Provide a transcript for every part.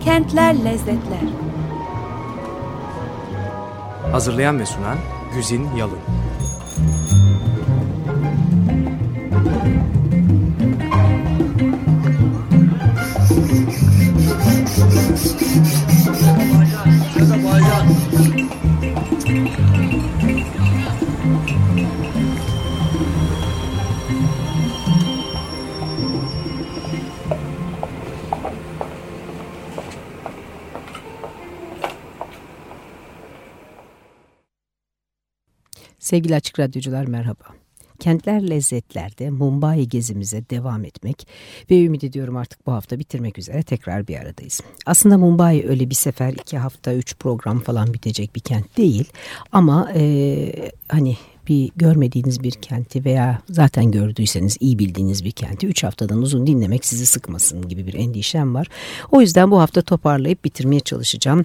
Kentler Lezzetler. Hazırlayan ve sunan Güzin Yalın Sevgili Açık Radyocular merhaba. Kentler Lezzetler'de Mumbai gezimize devam etmek ve ümit ediyorum artık bu hafta bitirmek üzere tekrar bir aradayız. Aslında Mumbai öyle bir sefer iki hafta üç program falan bitecek bir kent değil ama e, hani bir görmediğiniz bir kenti veya zaten gördüyseniz iyi bildiğiniz bir kenti 3 haftadan uzun dinlemek sizi sıkmasın gibi bir endişem var. O yüzden bu hafta toparlayıp bitirmeye çalışacağım.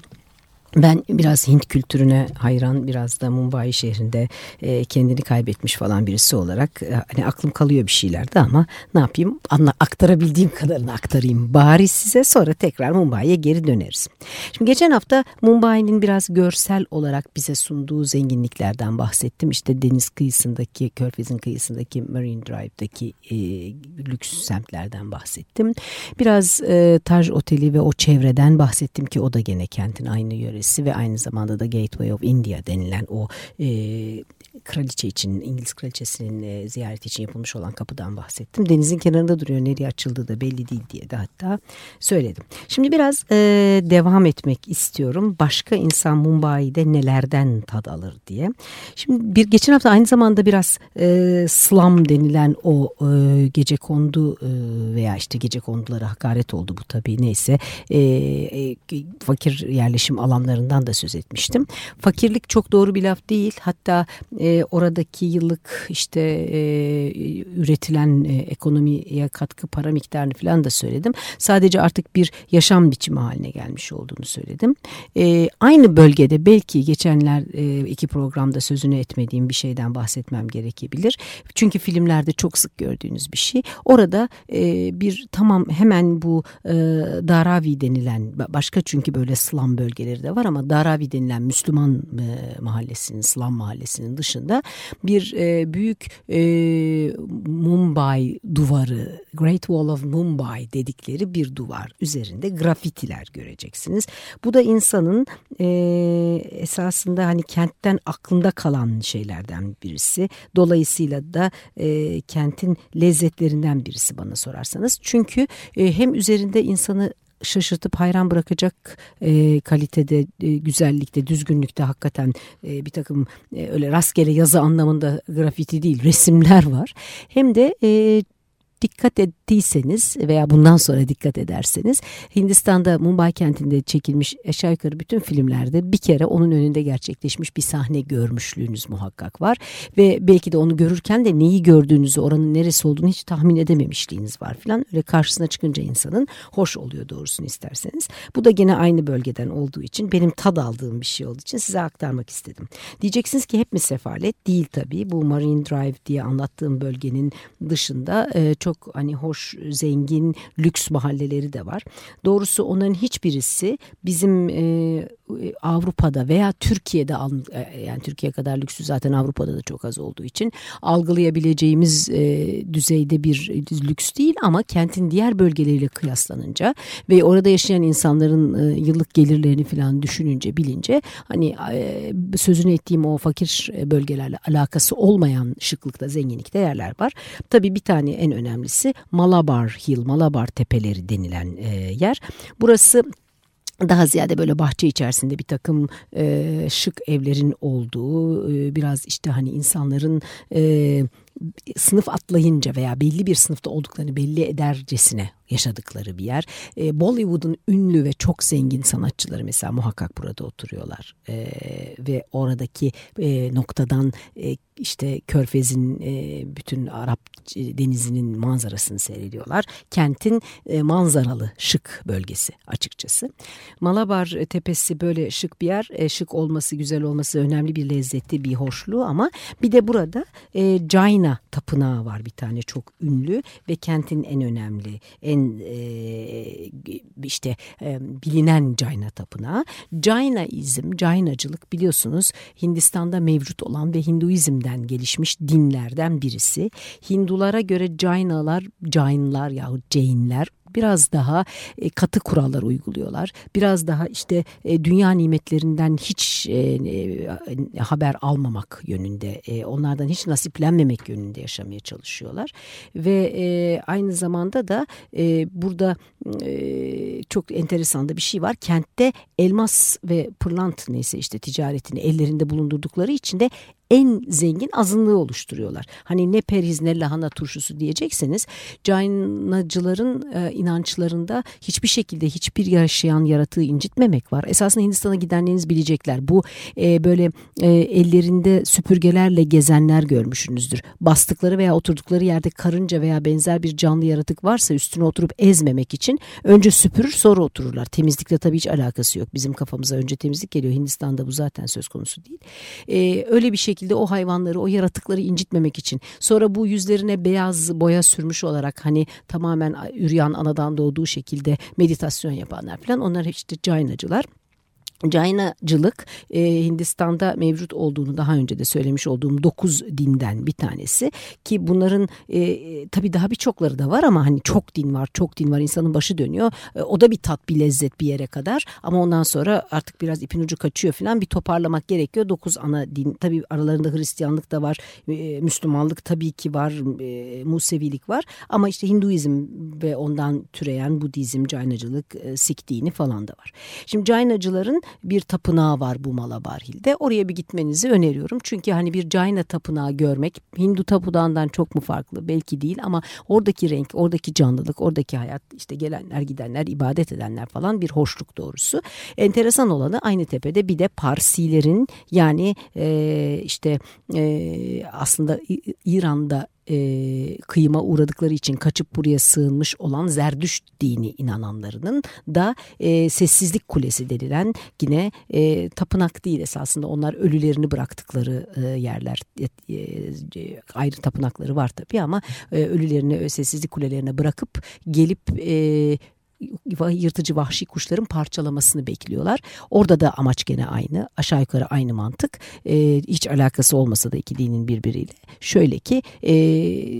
Ben biraz Hint kültürüne hayran, biraz da Mumbai şehrinde e, kendini kaybetmiş falan birisi olarak e, hani aklım kalıyor bir şeylerde ama ne yapayım anla, aktarabildiğim kadarını aktarayım bari size sonra tekrar Mumbai'ye geri döneriz. Şimdi geçen hafta Mumbai'nin biraz görsel olarak bize sunduğu zenginliklerden bahsettim. İşte deniz kıyısındaki, körfezin kıyısındaki Marine Drive'daki e, lüks semtlerden bahsettim. Biraz e, Taj Oteli ve o çevreden bahsettim ki o da gene kentin aynı yöre Kulesi ve aynı zamanda da Gateway of India denilen o e, kraliçe için, İngiliz kraliçesinin e, ziyareti için yapılmış olan kapıdan bahsettim. Denizin kenarında duruyor. Nereye açıldığı da belli değil diye de hatta söyledim. Şimdi biraz e, devam etmek istiyorum. Başka insan Mumbai'de nelerden tad alır diye. Şimdi bir geçen hafta aynı zamanda biraz e, slum denilen o e, gece kondu e, veya işte gece kondulara hakaret oldu bu tabii neyse. E, e, fakir yerleşim alanlarından da söz etmiştim. Fakirlik çok doğru bir laf değil. Hatta e, oradaki yıllık işte e, üretilen e, ekonomiye katkı para miktarını falan da söyledim. Sadece artık bir yaşam biçimi haline gelmiş olduğunu söyledim. E, aynı bölgede belki geçenler e, iki programda sözünü etmediğim bir şeyden bahsetmem gerekebilir. Çünkü filmlerde çok sık gördüğünüz bir şey. Orada e, bir tamam hemen bu e, Daravi denilen başka çünkü böyle slum bölgeleri de var ama Daravi denilen Müslüman e, mahallesinin, slum mahallesinin dışında dışında bir e, büyük e, Mumbai duvarı, Great Wall of Mumbai dedikleri bir duvar üzerinde grafitiler göreceksiniz. Bu da insanın e, esasında hani kentten aklında kalan şeylerden birisi. Dolayısıyla da e, kentin lezzetlerinden birisi bana sorarsanız. Çünkü e, hem üzerinde insanı şaşırtıp hayran bırakacak e, kalitede, e, güzellikte, düzgünlükte hakikaten e, bir takım e, öyle rastgele yazı anlamında grafiti değil resimler var. Hem de e, dikkat ettiyseniz veya bundan sonra dikkat ederseniz Hindistan'da Mumbai kentinde çekilmiş aşağı yukarı bütün filmlerde bir kere onun önünde gerçekleşmiş bir sahne görmüşlüğünüz muhakkak var. Ve belki de onu görürken de neyi gördüğünüzü oranın neresi olduğunu hiç tahmin edememişliğiniz var filan. Öyle karşısına çıkınca insanın hoş oluyor doğrusunu isterseniz. Bu da gene aynı bölgeden olduğu için benim tad aldığım bir şey olduğu için size aktarmak istedim. Diyeceksiniz ki hep mi sefalet? Değil tabii. Bu Marine Drive diye anlattığım bölgenin dışında çok çok hani hoş, zengin, lüks mahalleleri de var. Doğrusu onların hiçbirisi bizim e, Avrupa'da veya Türkiye'de e, yani Türkiye kadar lüksü zaten Avrupa'da da çok az olduğu için algılayabileceğimiz e, düzeyde bir lüks değil ama kentin diğer bölgeleriyle kıyaslanınca ve orada yaşayan insanların e, yıllık gelirlerini falan düşününce bilince hani e, sözünü ettiğim o fakir bölgelerle alakası olmayan şıklıkta zenginlikte yerler var. Tabii bir tane en önemlisi Malabar Hill, Malabar Tepeleri denilen e, yer. Burası daha ziyade böyle bahçe içerisinde bir takım e, şık evlerin olduğu e, biraz işte hani insanların e, sınıf atlayınca veya belli bir sınıfta olduklarını belli edercesine yaşadıkları bir yer. E, Bollywood'un ünlü ve çok zengin sanatçıları mesela muhakkak burada oturuyorlar. E, ve oradaki e, noktadan e, işte Körfez'in e, bütün Arap denizinin manzarasını seyrediyorlar. Kentin e, manzaralı şık bölgesi açıkçası. Malabar tepesi böyle şık bir yer. E, şık olması, güzel olması önemli bir lezzeti, bir hoşluğu ama bir de burada e, Jaina tapınağı var bir tane çok ünlü ve kentin en önemli, en işte bilinen Jaina tapınağı. Jainaizm, Jainacılık biliyorsunuz Hindistan'da mevcut olan ve Hinduizm'den gelişmiş dinlerden birisi. Hindulara göre Jainalar, Jainlar yahut Jainler biraz daha e, katı kurallar uyguluyorlar. Biraz daha işte e, dünya nimetlerinden hiç e, haber almamak yönünde, onlardan hiç nasiplenmemek yönünde yaşamaya çalışıyorlar. Ve aynı zamanda da burada çok enteresan da bir şey var. Kentte elmas ve pırlant neyse işte ticaretini ellerinde bulundurdukları için de en zengin azınlığı oluşturuyorlar. Hani ne periz ne lahana turşusu diyecekseniz Cainacıların e, inançlarında hiçbir şekilde hiçbir yaşayan yaratığı incitmemek var. Esasında Hindistan'a gidenleriniz bilecekler. Bu e, böyle e, ellerinde süpürgelerle gezenler görmüşsünüzdür. Bastıkları veya oturdukları yerde karınca veya benzer bir canlı yaratık varsa üstüne oturup ezmemek için önce süpürür sonra otururlar. Temizlikle tabii hiç alakası yok. Bizim kafamıza önce temizlik geliyor. Hindistan'da bu zaten söz konusu değil. E, öyle bir şekilde şekilde o hayvanları, o yaratıkları incitmemek için. Sonra bu yüzlerine beyaz boya sürmüş olarak hani tamamen üryan anadan doğduğu şekilde meditasyon yapanlar falan onlar işte caynacılar. Caynacılık e, Hindistan'da mevcut olduğunu daha önce de söylemiş olduğum dokuz dinden bir tanesi. Ki bunların e, tabii daha birçokları da var ama hani çok din var çok din var insanın başı dönüyor. E, o da bir tat bir lezzet bir yere kadar. Ama ondan sonra artık biraz ipin ucu kaçıyor falan bir toparlamak gerekiyor. Dokuz ana din tabii aralarında Hristiyanlık da var e, Müslümanlık tabii ki var e, Musevilik var. Ama işte Hinduizm ve ondan türeyen Budizm Caynacılık e, Sik dini falan da var. Şimdi Caynacıların bir tapınağı var bu Malabarhil'de. Oraya bir gitmenizi öneriyorum. Çünkü hani bir Jaina tapınağı görmek Hindu tapınağından çok mu farklı? Belki değil ama oradaki renk, oradaki canlılık, oradaki hayat işte gelenler gidenler, ibadet edenler falan bir hoşluk doğrusu. Enteresan olanı aynı tepede bir de Parsilerin yani e, işte e, aslında İran'da e, kıyıma uğradıkları için kaçıp buraya sığınmış olan Zerdüşt dini inananlarının da e, sessizlik kulesi denilen yine e, tapınak değil esasında. Onlar ölülerini bıraktıkları e, yerler e, e, ayrı tapınakları var tabii ama e, ölülerini sessizlik kulelerine bırakıp gelip e, yırtıcı vahşi kuşların parçalamasını bekliyorlar. Orada da amaç gene aynı. Aşağı yukarı aynı mantık. E, hiç alakası olmasa da iki dinin birbiriyle. Şöyle ki e,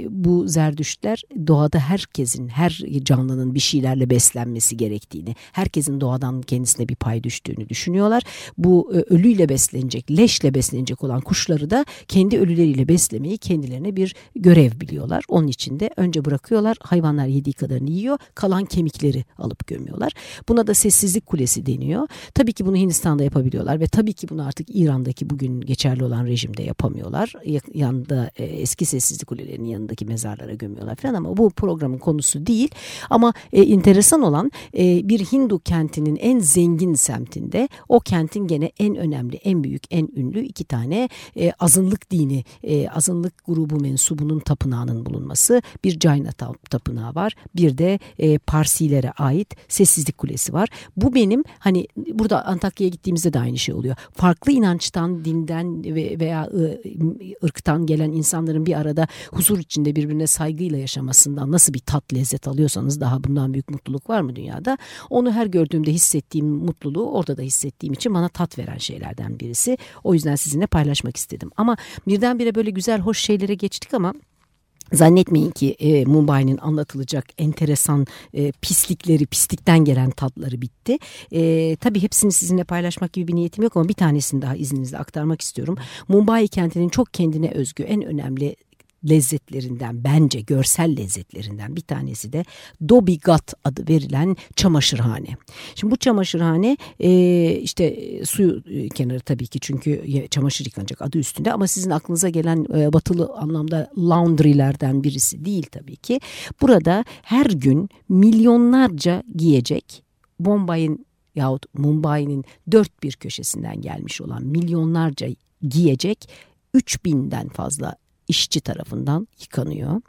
bu zerdüştler doğada herkesin, her canlının bir şeylerle beslenmesi gerektiğini, herkesin doğadan kendisine bir pay düştüğünü düşünüyorlar. Bu e, ölüyle beslenecek, leşle beslenecek olan kuşları da kendi ölüleriyle beslemeyi kendilerine bir görev biliyorlar. Onun için de önce bırakıyorlar. Hayvanlar yediği kadarını yiyor. Kalan kemikleri alıp gömüyorlar. Buna da sessizlik kulesi deniyor. Tabii ki bunu Hindistan'da yapabiliyorlar ve tabii ki bunu artık İran'daki bugün geçerli olan rejimde yapamıyorlar. Yanında e, eski sessizlik kulelerinin yanındaki mezarlara gömüyorlar falan ama bu programın konusu değil. Ama e, enteresan olan e, bir Hindu kentinin en zengin semtinde o kentin gene en önemli, en büyük, en ünlü iki tane e, azınlık dini, e, azınlık grubu mensubunun tapınağının bulunması. Bir Jaina tapınağı var. Bir de e, Parsilere ait sessizlik kulesi var. Bu benim hani burada Antakya'ya gittiğimizde de aynı şey oluyor. Farklı inançtan, dinden veya ırktan gelen insanların bir arada huzur içinde birbirine saygıyla yaşamasından nasıl bir tat lezzet alıyorsanız daha bundan büyük mutluluk var mı dünyada? Onu her gördüğümde hissettiğim mutluluğu orada da hissettiğim için bana tat veren şeylerden birisi. O yüzden sizinle paylaşmak istedim. Ama birdenbire böyle güzel hoş şeylere geçtik ama Zannetmeyin ki e, Mumbai'nin anlatılacak enteresan e, pislikleri, pislikten gelen tatları bitti. E, tabii hepsini sizinle paylaşmak gibi bir niyetim yok ama bir tanesini daha izninizle aktarmak istiyorum. Mumbai kentinin çok kendine özgü en önemli lezzetlerinden bence görsel lezzetlerinden bir tanesi de Dobi Gat adı verilen çamaşırhane. Şimdi bu çamaşırhane e, işte suyu e, kenarı tabii ki çünkü çamaşır yıkanacak adı üstünde ama sizin aklınıza gelen e, batılı anlamda laundrylerden birisi değil tabii ki. Burada her gün milyonlarca giyecek Bombay'ın yahut Mumbai'nin dört bir köşesinden gelmiş olan milyonlarca giyecek 3000'den fazla işçi tarafından yıkanıyor.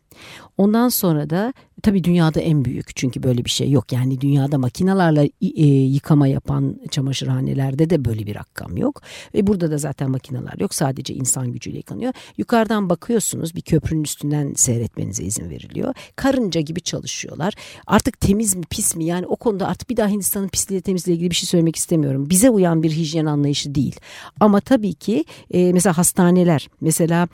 Ondan sonra da tabii dünyada en büyük çünkü böyle bir şey yok. Yani dünyada makinalarla e, yıkama yapan çamaşırhanelerde de böyle bir rakam yok. Ve burada da zaten makineler yok. Sadece insan gücüyle yıkanıyor. Yukarıdan bakıyorsunuz bir köprünün üstünden seyretmenize izin veriliyor. Karınca gibi çalışıyorlar. Artık temiz mi pis mi yani o konuda artık bir daha Hindistan'ın pisliği temizliği ilgili bir şey söylemek istemiyorum. Bize uyan bir hijyen anlayışı değil. Ama tabii ki e, mesela hastaneler mesela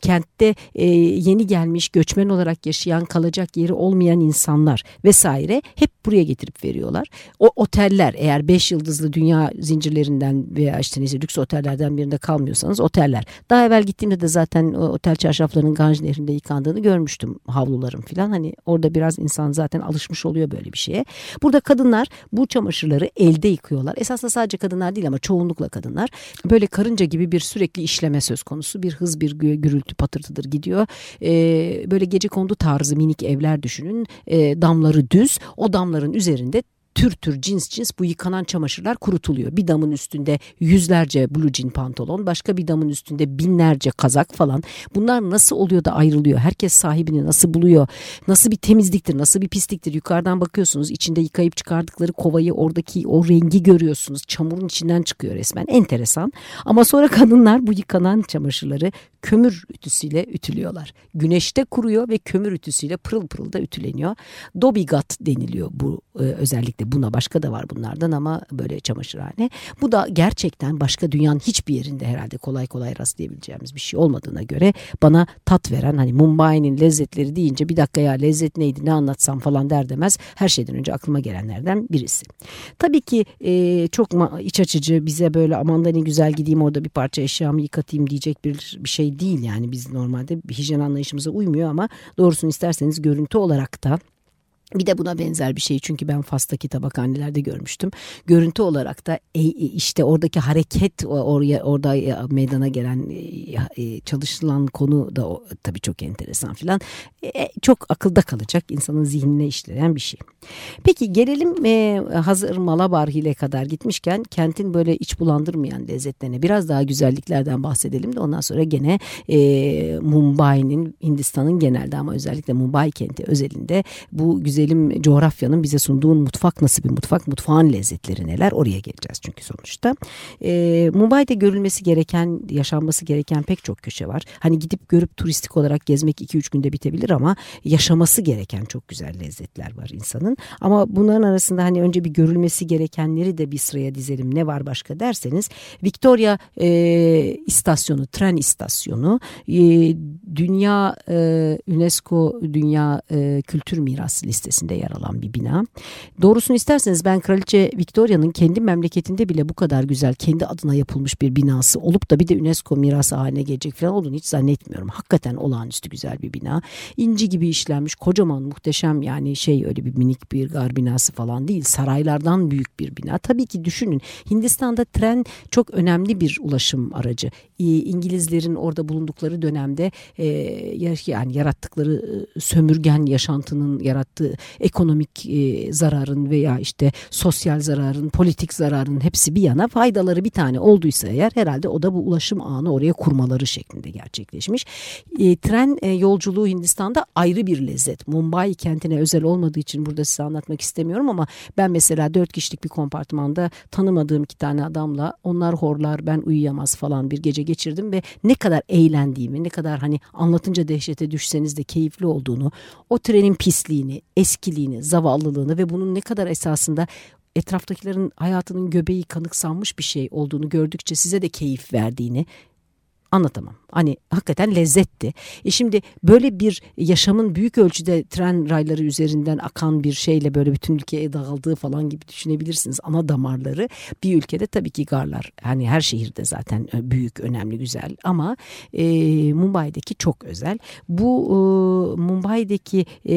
kentte e, yeni gelmiş göçmen olarak yaşayan kalacak yeri olmayan insanlar vesaire hep buraya getirip veriyorlar. O oteller eğer 5 yıldızlı dünya zincirlerinden veya işte neyse lüks otellerden birinde kalmıyorsanız oteller. Daha evvel gittiğimde de zaten otel çarşaflarının Ganj Nehri'nde yıkandığını görmüştüm havluların falan. Hani orada biraz insan zaten alışmış oluyor böyle bir şeye. Burada kadınlar bu çamaşırları elde yıkıyorlar. Esasında sadece kadınlar değil ama çoğunlukla kadınlar. Böyle karınca gibi bir sürekli işleme söz konusu. Bir hız bir gürültü patırtıdır gidiyor. Ee, böyle gece kondu tarzı minik evler düşünün. Ee, damları düz. O damların üzerinde tür tür cins cins bu yıkanan çamaşırlar kurutuluyor. Bir damın üstünde yüzlerce blue jean pantolon, başka bir damın üstünde binlerce kazak falan. Bunlar nasıl oluyor da ayrılıyor? Herkes sahibini nasıl buluyor? Nasıl bir temizliktir, nasıl bir pisliktir? Yukarıdan bakıyorsunuz içinde yıkayıp çıkardıkları kovayı oradaki o rengi görüyorsunuz. Çamurun içinden çıkıyor resmen. Enteresan. Ama sonra kadınlar bu yıkanan çamaşırları kömür ütüsüyle ütülüyorlar. Güneşte kuruyor ve kömür ütüsüyle pırıl pırıl da ütüleniyor. Dobigat deniliyor bu e, özellikle buna başka da var bunlardan ama böyle çamaşırhane. Bu da gerçekten başka dünyanın hiçbir yerinde herhalde kolay kolay rastlayabileceğimiz bir şey olmadığına göre bana tat veren hani Mumbai'nin lezzetleri deyince bir dakika ya lezzet neydi ne anlatsam falan der demez her şeyden önce aklıma gelenlerden birisi. Tabii ki e, çok iç açıcı bize böyle aman da ne güzel gideyim orada bir parça eşyamı yıkatayım diyecek bir, bir şey değil yani. Biz normalde hijyen anlayışımıza uymuyor ama doğrusunu isterseniz görüntü olarak da bir de buna benzer bir şey çünkü ben Fas'taki tabakhanelerde görmüştüm. Görüntü olarak da e, e, işte oradaki hareket oraya orada e, meydana gelen çalışılan konu da tabii çok enteresan filan. Çok akılda kalacak insanın zihnine işleyen bir şey. Peki gelelim hazır Malabar ile kadar gitmişken kentin böyle iç bulandırmayan lezzetlerine biraz daha güzelliklerden bahsedelim de ondan sonra gene Mumbai'nin Hindistan'ın genelde ama özellikle Mumbai kenti özelinde bu güzel güzelim coğrafyanın bize sunduğu mutfak nasıl bir mutfak, mutfağın lezzetleri neler oraya geleceğiz çünkü sonuçta. E, Mumbai'de görülmesi gereken, yaşanması gereken pek çok köşe var. Hani gidip görüp turistik olarak gezmek 2-3 günde bitebilir ama yaşaması gereken çok güzel lezzetler var insanın. Ama bunların arasında hani önce bir görülmesi gerekenleri de bir sıraya dizelim ne var başka derseniz Victoria e, istasyonu, tren istasyonu e, dünya e, UNESCO Dünya e, Kültür Mirası listesi listesinde yer alan bir bina. Doğrusunu isterseniz ben Kraliçe Victoria'nın kendi memleketinde bile bu kadar güzel kendi adına yapılmış bir binası olup da bir de UNESCO mirası haline gelecek falan olduğunu hiç zannetmiyorum. Hakikaten olağanüstü güzel bir bina. İnci gibi işlenmiş kocaman muhteşem yani şey öyle bir minik bir gar binası falan değil saraylardan büyük bir bina. Tabii ki düşünün Hindistan'da tren çok önemli bir ulaşım aracı. İngilizlerin orada bulundukları dönemde yani yarattıkları sömürgen yaşantının yarattığı ekonomik e, zararın veya işte sosyal zararın, politik zararın hepsi bir yana faydaları bir tane olduysa eğer herhalde o da bu ulaşım ağını oraya kurmaları şeklinde gerçekleşmiş. E, tren e, yolculuğu Hindistan'da ayrı bir lezzet. Mumbai kentine özel olmadığı için burada size anlatmak istemiyorum ama ben mesela dört kişilik bir kompartmanda tanımadığım iki tane adamla onlar horlar ben uyuyamaz falan bir gece geçirdim ve ne kadar eğlendiğimi ne kadar hani anlatınca dehşete düşseniz de keyifli olduğunu o trenin pisliğini eskiliğini, zavallılığını ve bunun ne kadar esasında etraftakilerin hayatının göbeği kanıksanmış bir şey olduğunu gördükçe size de keyif verdiğini anlatamam. Hani hakikaten lezzetti. E şimdi böyle bir yaşamın büyük ölçüde tren rayları üzerinden akan bir şeyle böyle bütün ülkeye dağıldığı falan gibi düşünebilirsiniz. Ana damarları bir ülkede tabii ki garlar. Hani her şehirde zaten e, büyük, önemli, güzel ama e, Mumbai'deki çok özel. Bu e, Mumbai'deki e,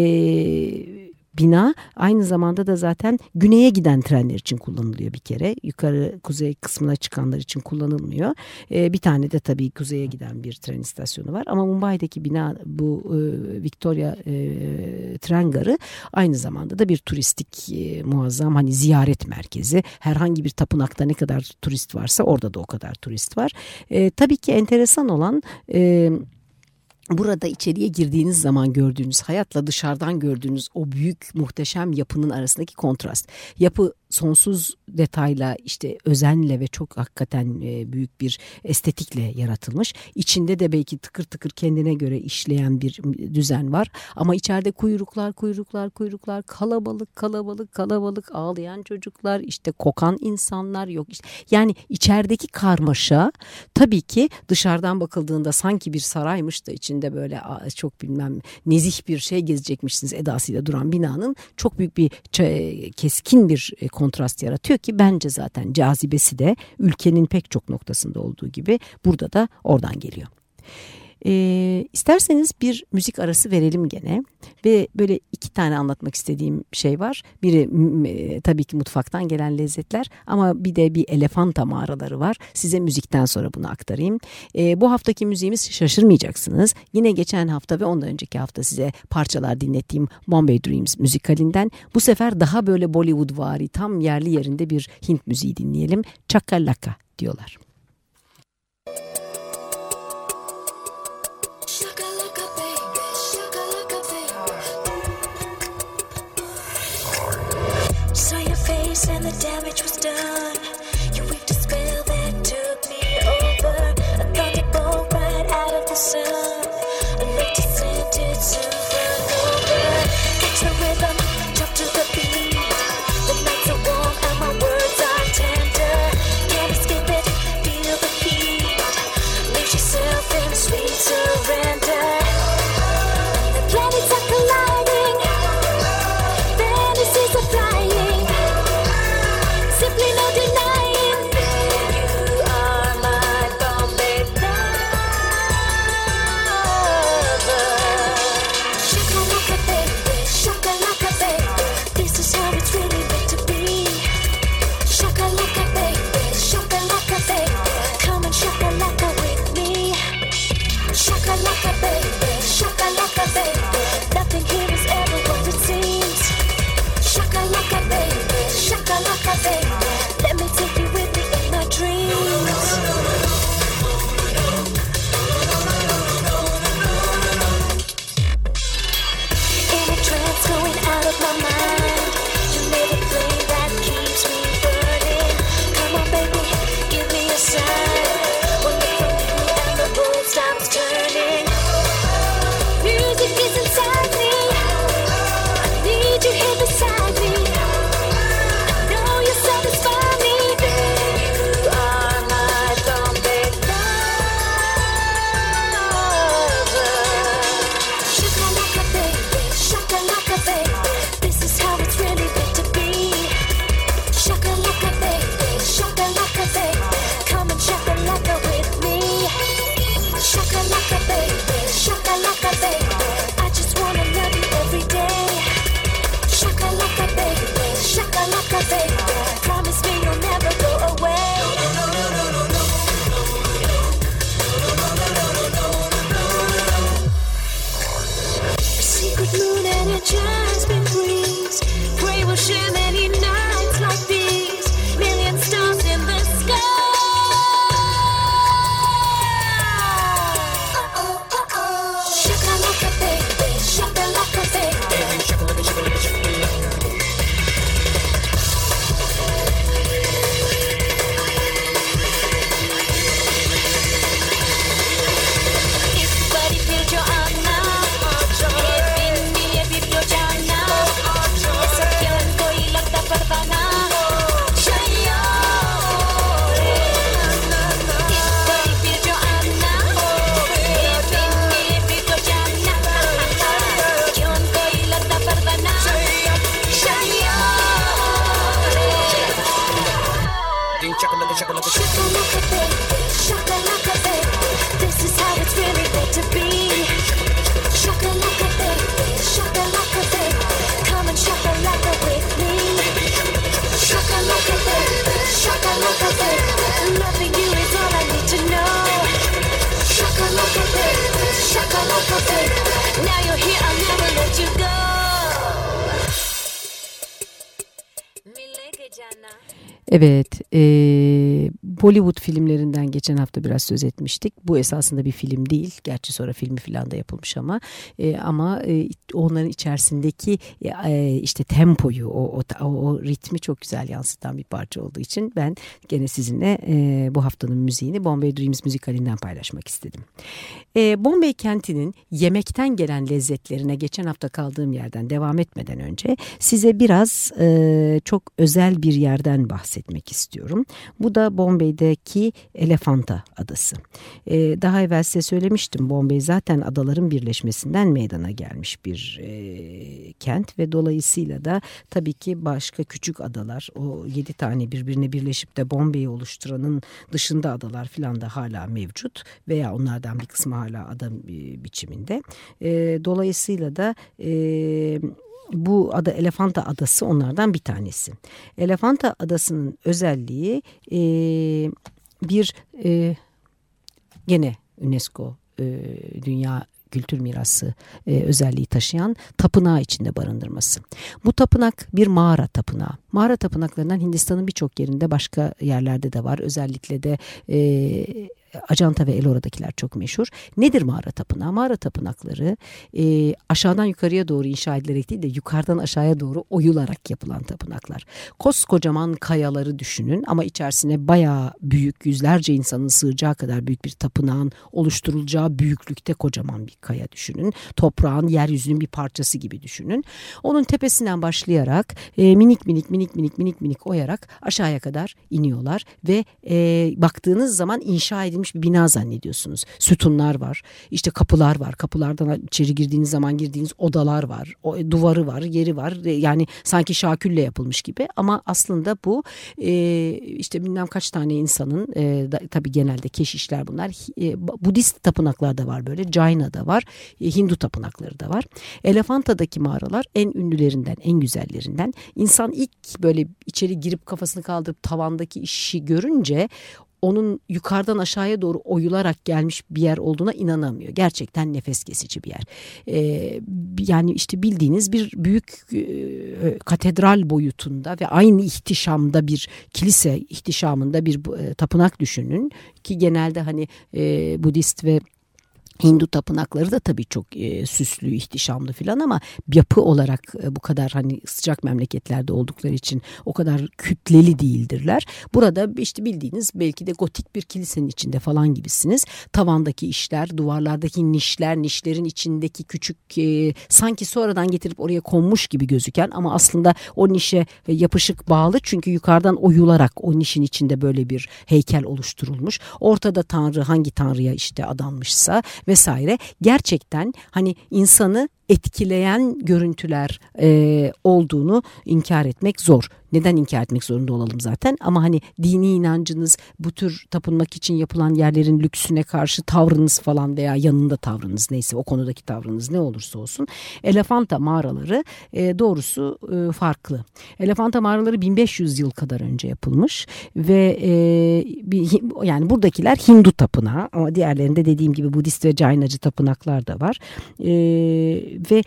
bina aynı zamanda da zaten güneye giden trenler için kullanılıyor bir kere. Yukarı kuzey kısmına çıkanlar için kullanılmıyor. E, bir tane de tabii kuzeye giden bir tren istasyonu var. Ama Mumbai'deki bina bu e, Victoria e, tren garı aynı zamanda da bir turistik e, muazzam hani ziyaret merkezi. Herhangi bir tapınakta ne kadar turist varsa orada da o kadar turist var. E, tabii ki enteresan olan... E, burada içeriye girdiğiniz zaman gördüğünüz hayatla dışarıdan gördüğünüz o büyük muhteşem yapının arasındaki kontrast. Yapı sonsuz detayla işte özenle ve çok hakikaten e, büyük bir estetikle yaratılmış. İçinde de belki tıkır tıkır kendine göre işleyen bir düzen var. Ama içeride kuyruklar kuyruklar kuyruklar kalabalık kalabalık kalabalık ağlayan çocuklar işte kokan insanlar yok. Yani içerideki karmaşa tabii ki dışarıdan bakıldığında sanki bir saraymış da içinde böyle çok bilmem nezih bir şey gezecekmişsiniz edasıyla duran binanın çok büyük bir keskin bir kontrast kontrast yaratıyor ki bence zaten cazibesi de ülkenin pek çok noktasında olduğu gibi burada da oradan geliyor. E, isterseniz bir müzik arası verelim gene ve böyle iki tane anlatmak istediğim şey var. Biri e, tabii ki mutfaktan gelen lezzetler ama bir de bir elefanta mağaraları var. Size müzikten sonra bunu aktarayım. E, bu haftaki müziğimiz şaşırmayacaksınız. Yine geçen hafta ve ondan önceki hafta size parçalar dinlettiğim Bombay Dreams müzikalinden bu sefer daha böyle Bollywood vari tam yerli yerinde bir Hint müziği dinleyelim. Chakalaka diyorlar. Damage was done. Jana. Evet, e, Bollywood filmlerinden geçen hafta biraz söz etmiştik. Bu esasında bir film değil. Gerçi sonra filmi falan da yapılmış ama e, ama e, onların içerisindeki e, işte tempoyu, o, o, o ritmi çok güzel yansıtan bir parça olduğu için ben gene sizinle e, bu haftanın müziğini Bombay Dreams müzikalinden paylaşmak istedim. E, Bombay kentinin yemekten gelen lezzetlerine geçen hafta kaldığım yerden devam etmeden önce size biraz e, çok özel bir yerden bahsetmek istiyorum. Bu da Bombay'deki Elefanta Adası. E, daha evvel size söylemiştim Bombay zaten adaların birleşmesinden meydana gelmiş bir e, kent ve dolayısıyla da tabii ki başka küçük adalar o yedi tane birbirine birleşip de Bombay'i oluşturanın dışında adalar filan da hala mevcut veya onlardan bir kısmı hala ada biçiminde. E, dolayısıyla da e, bu ada Elefanta Adası onlardan bir tanesi. Elefanta Adası'nın özelliği e, bir e, gene UNESCO e, Dünya kültür mirası e, özelliği taşıyan tapınağı içinde barındırması. Bu tapınak bir mağara tapınağı. Mağara tapınaklarından Hindistan'ın birçok yerinde başka yerlerde de var. Özellikle de e, Acanta ve Elora'dakiler çok meşhur. Nedir mağara tapınağı? Mağara tapınakları e, aşağıdan yukarıya doğru inşa edilerek değil de yukarıdan aşağıya doğru oyularak yapılan tapınaklar. Koskocaman kayaları düşünün ama içerisine bayağı büyük yüzlerce insanın sığacağı kadar büyük bir tapınağın oluşturulacağı büyüklükte kocaman bir kaya düşünün. Toprağın yeryüzünün bir parçası gibi düşünün. Onun tepesinden başlayarak e, minik minik minik minik minik minik oyarak aşağıya kadar iniyorlar ve e, baktığınız zaman inşa edilmiş bir bina zannediyorsunuz. Sütunlar var, işte kapılar var. Kapılardan içeri girdiğiniz zaman girdiğiniz odalar var. O, duvarı var, yeri var. E, yani sanki şakülle yapılmış gibi ama aslında bu e, işte bilmem kaç tane insanın e, da, tabii genelde keşişler bunlar. E, Budist tapınaklar da var böyle. Jaina'da var. E, Hindu tapınakları da var. Elefanta'daki mağaralar en ünlülerinden, en güzellerinden. İnsan ilk böyle içeri girip kafasını kaldırıp tavandaki işi görünce onun yukarıdan aşağıya doğru oyularak gelmiş bir yer olduğuna inanamıyor. Gerçekten nefes kesici bir yer. Ee, yani işte bildiğiniz bir büyük e, katedral boyutunda ve aynı ihtişamda bir kilise ihtişamında bir e, tapınak düşünün ki genelde hani e, Budist ve Hindu tapınakları da tabii çok e, süslü, ihtişamlı filan ama yapı olarak e, bu kadar hani sıcak memleketlerde oldukları için o kadar kütleli değildirler. Burada işte bildiğiniz belki de gotik bir kilisenin içinde falan gibisiniz. Tavandaki işler, duvarlardaki nişler, nişlerin içindeki küçük e, sanki sonradan getirip oraya konmuş gibi gözüken ama aslında o nişe yapışık bağlı çünkü yukarıdan oyularak o nişin içinde böyle bir heykel oluşturulmuş. Ortada tanrı hangi tanrıya işte adanmışsa vesaire. Gerçekten hani insanı etkileyen görüntüler e, olduğunu inkar etmek zor. Neden inkar etmek zorunda olalım zaten ama hani dini inancınız bu tür tapınmak için yapılan yerlerin lüksüne karşı tavrınız falan veya yanında tavrınız neyse o konudaki tavrınız ne olursa olsun Elefanta mağaraları e, doğrusu e, farklı. Elefanta mağaraları 1500 yıl kadar önce yapılmış ve e, bir, yani buradakiler Hindu tapınağı ama diğerlerinde dediğim gibi Budist ve Jainacı tapınaklar da var. E, ve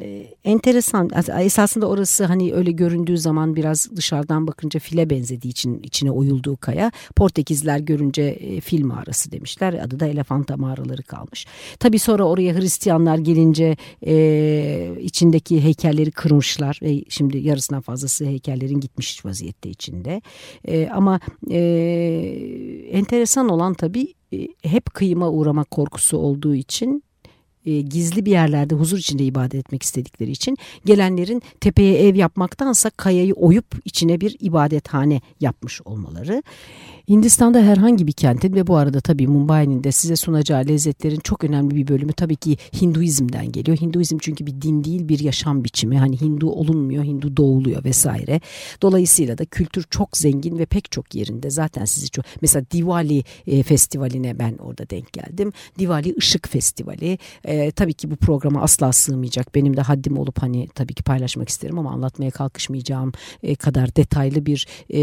e, enteresan. Esasında orası hani öyle göründüğü zaman biraz dışarıdan bakınca file benzediği için içine oyulduğu kaya Portekizler görünce e, fil mağarası demişler. Adı da Elefanta mağaraları kalmış. Tabi sonra oraya Hristiyanlar gelince e, içindeki heykelleri kırmışlar ve şimdi yarısından fazlası heykellerin gitmiş vaziyette içinde. E, ama e, enteresan olan tabi e, hep kıyıma uğramak korkusu olduğu için e, gizli bir yerlerde huzur içinde ibadet etmek istedikleri için gelenlerin tepeye ev yapmaktansa kayayı oyup içine bir ibadethane yapmış olmaları. Hindistan'da herhangi bir kentin ve bu arada tabii Mumbai'nin de size sunacağı lezzetlerin çok önemli bir bölümü tabii ki Hinduizm'den geliyor. Hinduizm çünkü bir din değil bir yaşam biçimi. Hani Hindu olunmuyor, Hindu doğuluyor vesaire. Dolayısıyla da kültür çok zengin ve pek çok yerinde zaten sizi çok... Mesela Diwali e, festivaline ben orada denk geldim. Diwali Işık Festivali. E, tabii ki bu programa asla sığmayacak. Benim de haddim olup hani tabii ki paylaşmak isterim ama anlatmaya kalkışmayacağım e, kadar detaylı bir e,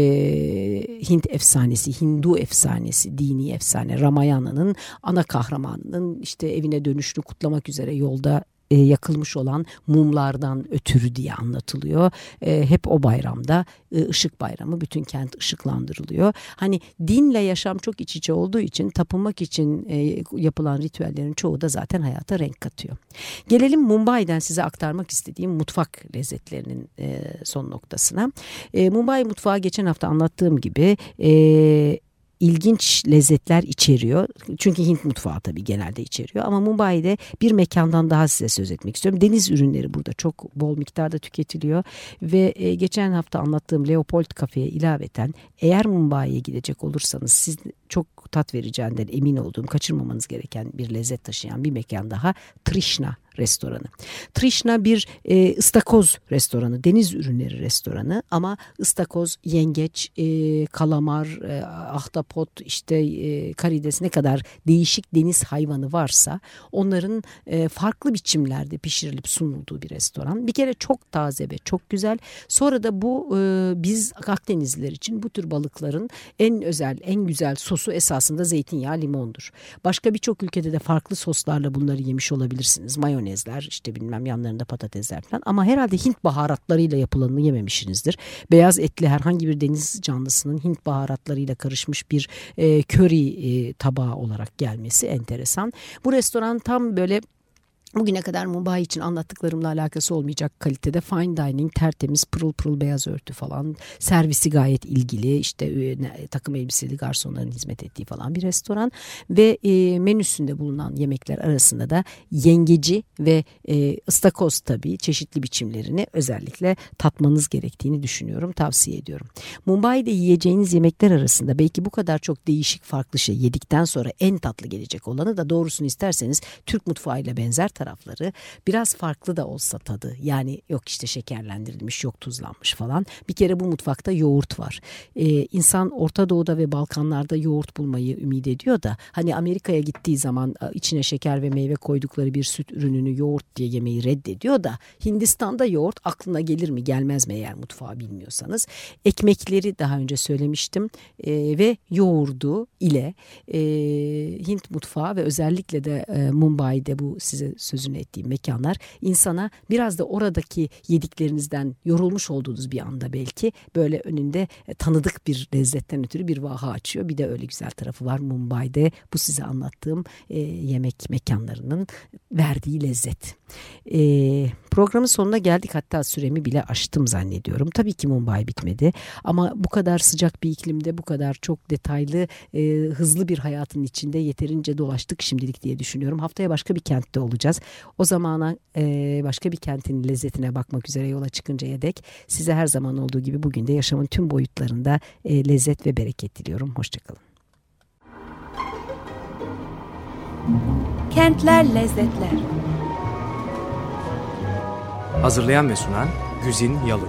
Hint efsanesi Hindu efsanesi, dini efsane Ramayana'nın ana kahramanının işte evine dönüşünü kutlamak üzere yolda e, yakılmış olan mumlardan ötürü diye anlatılıyor. E, hep o bayramda e, ışık bayramı bütün kent ışıklandırılıyor. Hani dinle yaşam çok iç içe olduğu için tapınmak için e, yapılan ritüellerin çoğu da zaten hayata renk katıyor. Gelelim Mumbai'den size aktarmak istediğim mutfak lezzetlerinin e, son noktasına. E, Mumbai mutfağı geçen hafta anlattığım gibi e, ilginç lezzetler içeriyor. Çünkü Hint mutfağı tabii genelde içeriyor. Ama Mumbai'de bir mekandan daha size söz etmek istiyorum. Deniz ürünleri burada çok bol miktarda tüketiliyor. Ve e, geçen hafta anlattığım Leopold Cafe'ye ilaveten eğer Mumbai'ye gidecek olursanız siz çok tat vereceğinden emin olduğum kaçırmamanız gereken bir lezzet taşıyan bir mekan daha Trishna restoranı. Trishna bir e, ıstakoz restoranı, deniz ürünleri restoranı ama ıstakoz, yengeç, e, kalamar, e, ahtapot, işte e, karides ne kadar değişik deniz hayvanı varsa onların e, farklı biçimlerde pişirilip sunulduğu bir restoran. Bir kere çok taze ve çok güzel. Sonra da bu e, biz Akdenizliler için bu tür balıkların en özel, en güzel sosu esasında zeytinyağı, limondur. Başka birçok ülkede de farklı soslarla bunları yemiş olabilirsiniz. Mayonez mayonezler işte bilmem yanlarında patatesler falan ama herhalde Hint baharatlarıyla yapılanını yememişsinizdir. Beyaz etli herhangi bir deniz canlısının Hint baharatlarıyla karışmış bir e, köri e, tabağı olarak gelmesi enteresan. Bu restoran tam böyle Bugüne kadar Mumbai için anlattıklarımla alakası olmayacak kalitede fine dining, tertemiz, pırıl pırıl beyaz örtü falan. Servisi gayet ilgili, işte e, takım elbiseli garsonların hizmet ettiği falan bir restoran. Ve e, menüsünde bulunan yemekler arasında da yengeci ve e, ıstakoz tabii çeşitli biçimlerini özellikle tatmanız gerektiğini düşünüyorum, tavsiye ediyorum. Mumbai'de yiyeceğiniz yemekler arasında belki bu kadar çok değişik farklı şey yedikten sonra en tatlı gelecek olanı da doğrusunu isterseniz Türk mutfağıyla benzer tarafları biraz farklı da olsa tadı. Yani yok işte şekerlendirilmiş, yok tuzlanmış falan. Bir kere bu mutfakta yoğurt var. Ee, insan Orta Doğu'da ve Balkanlarda yoğurt bulmayı ümit ediyor da hani Amerika'ya gittiği zaman içine şeker ve meyve koydukları bir süt ürününü yoğurt diye yemeyi reddediyor da Hindistan'da yoğurt aklına gelir mi gelmez mi eğer mutfağı bilmiyorsanız. Ekmekleri daha önce söylemiştim e, ve yoğurdu ile e, Hint mutfağı ve özellikle de e, Mumbai'de bu size sözünü ettiğim mekanlar insana biraz da oradaki yediklerinizden yorulmuş olduğunuz bir anda belki böyle önünde e, tanıdık bir lezzetten ötürü bir vaha açıyor. Bir de öyle güzel tarafı var Mumbai'de bu size anlattığım e, yemek mekanlarının verdiği lezzet. E, programın sonuna geldik hatta süremi bile aştım zannediyorum. Tabii ki Mumbai bitmedi ama bu kadar sıcak bir iklimde bu kadar çok detaylı e, hızlı bir hayatın içinde yeterince dolaştık şimdilik diye düşünüyorum. Haftaya başka bir kentte olacağız. O zamana e, başka bir kentin lezzetine bakmak üzere yola çıkıncaya dek size her zaman olduğu gibi bugün de yaşamın tüm boyutlarında e, lezzet ve bereket diliyorum. Hoşçakalın. Kentler Lezzetler Hazırlayan ve sunan Güzin Yalın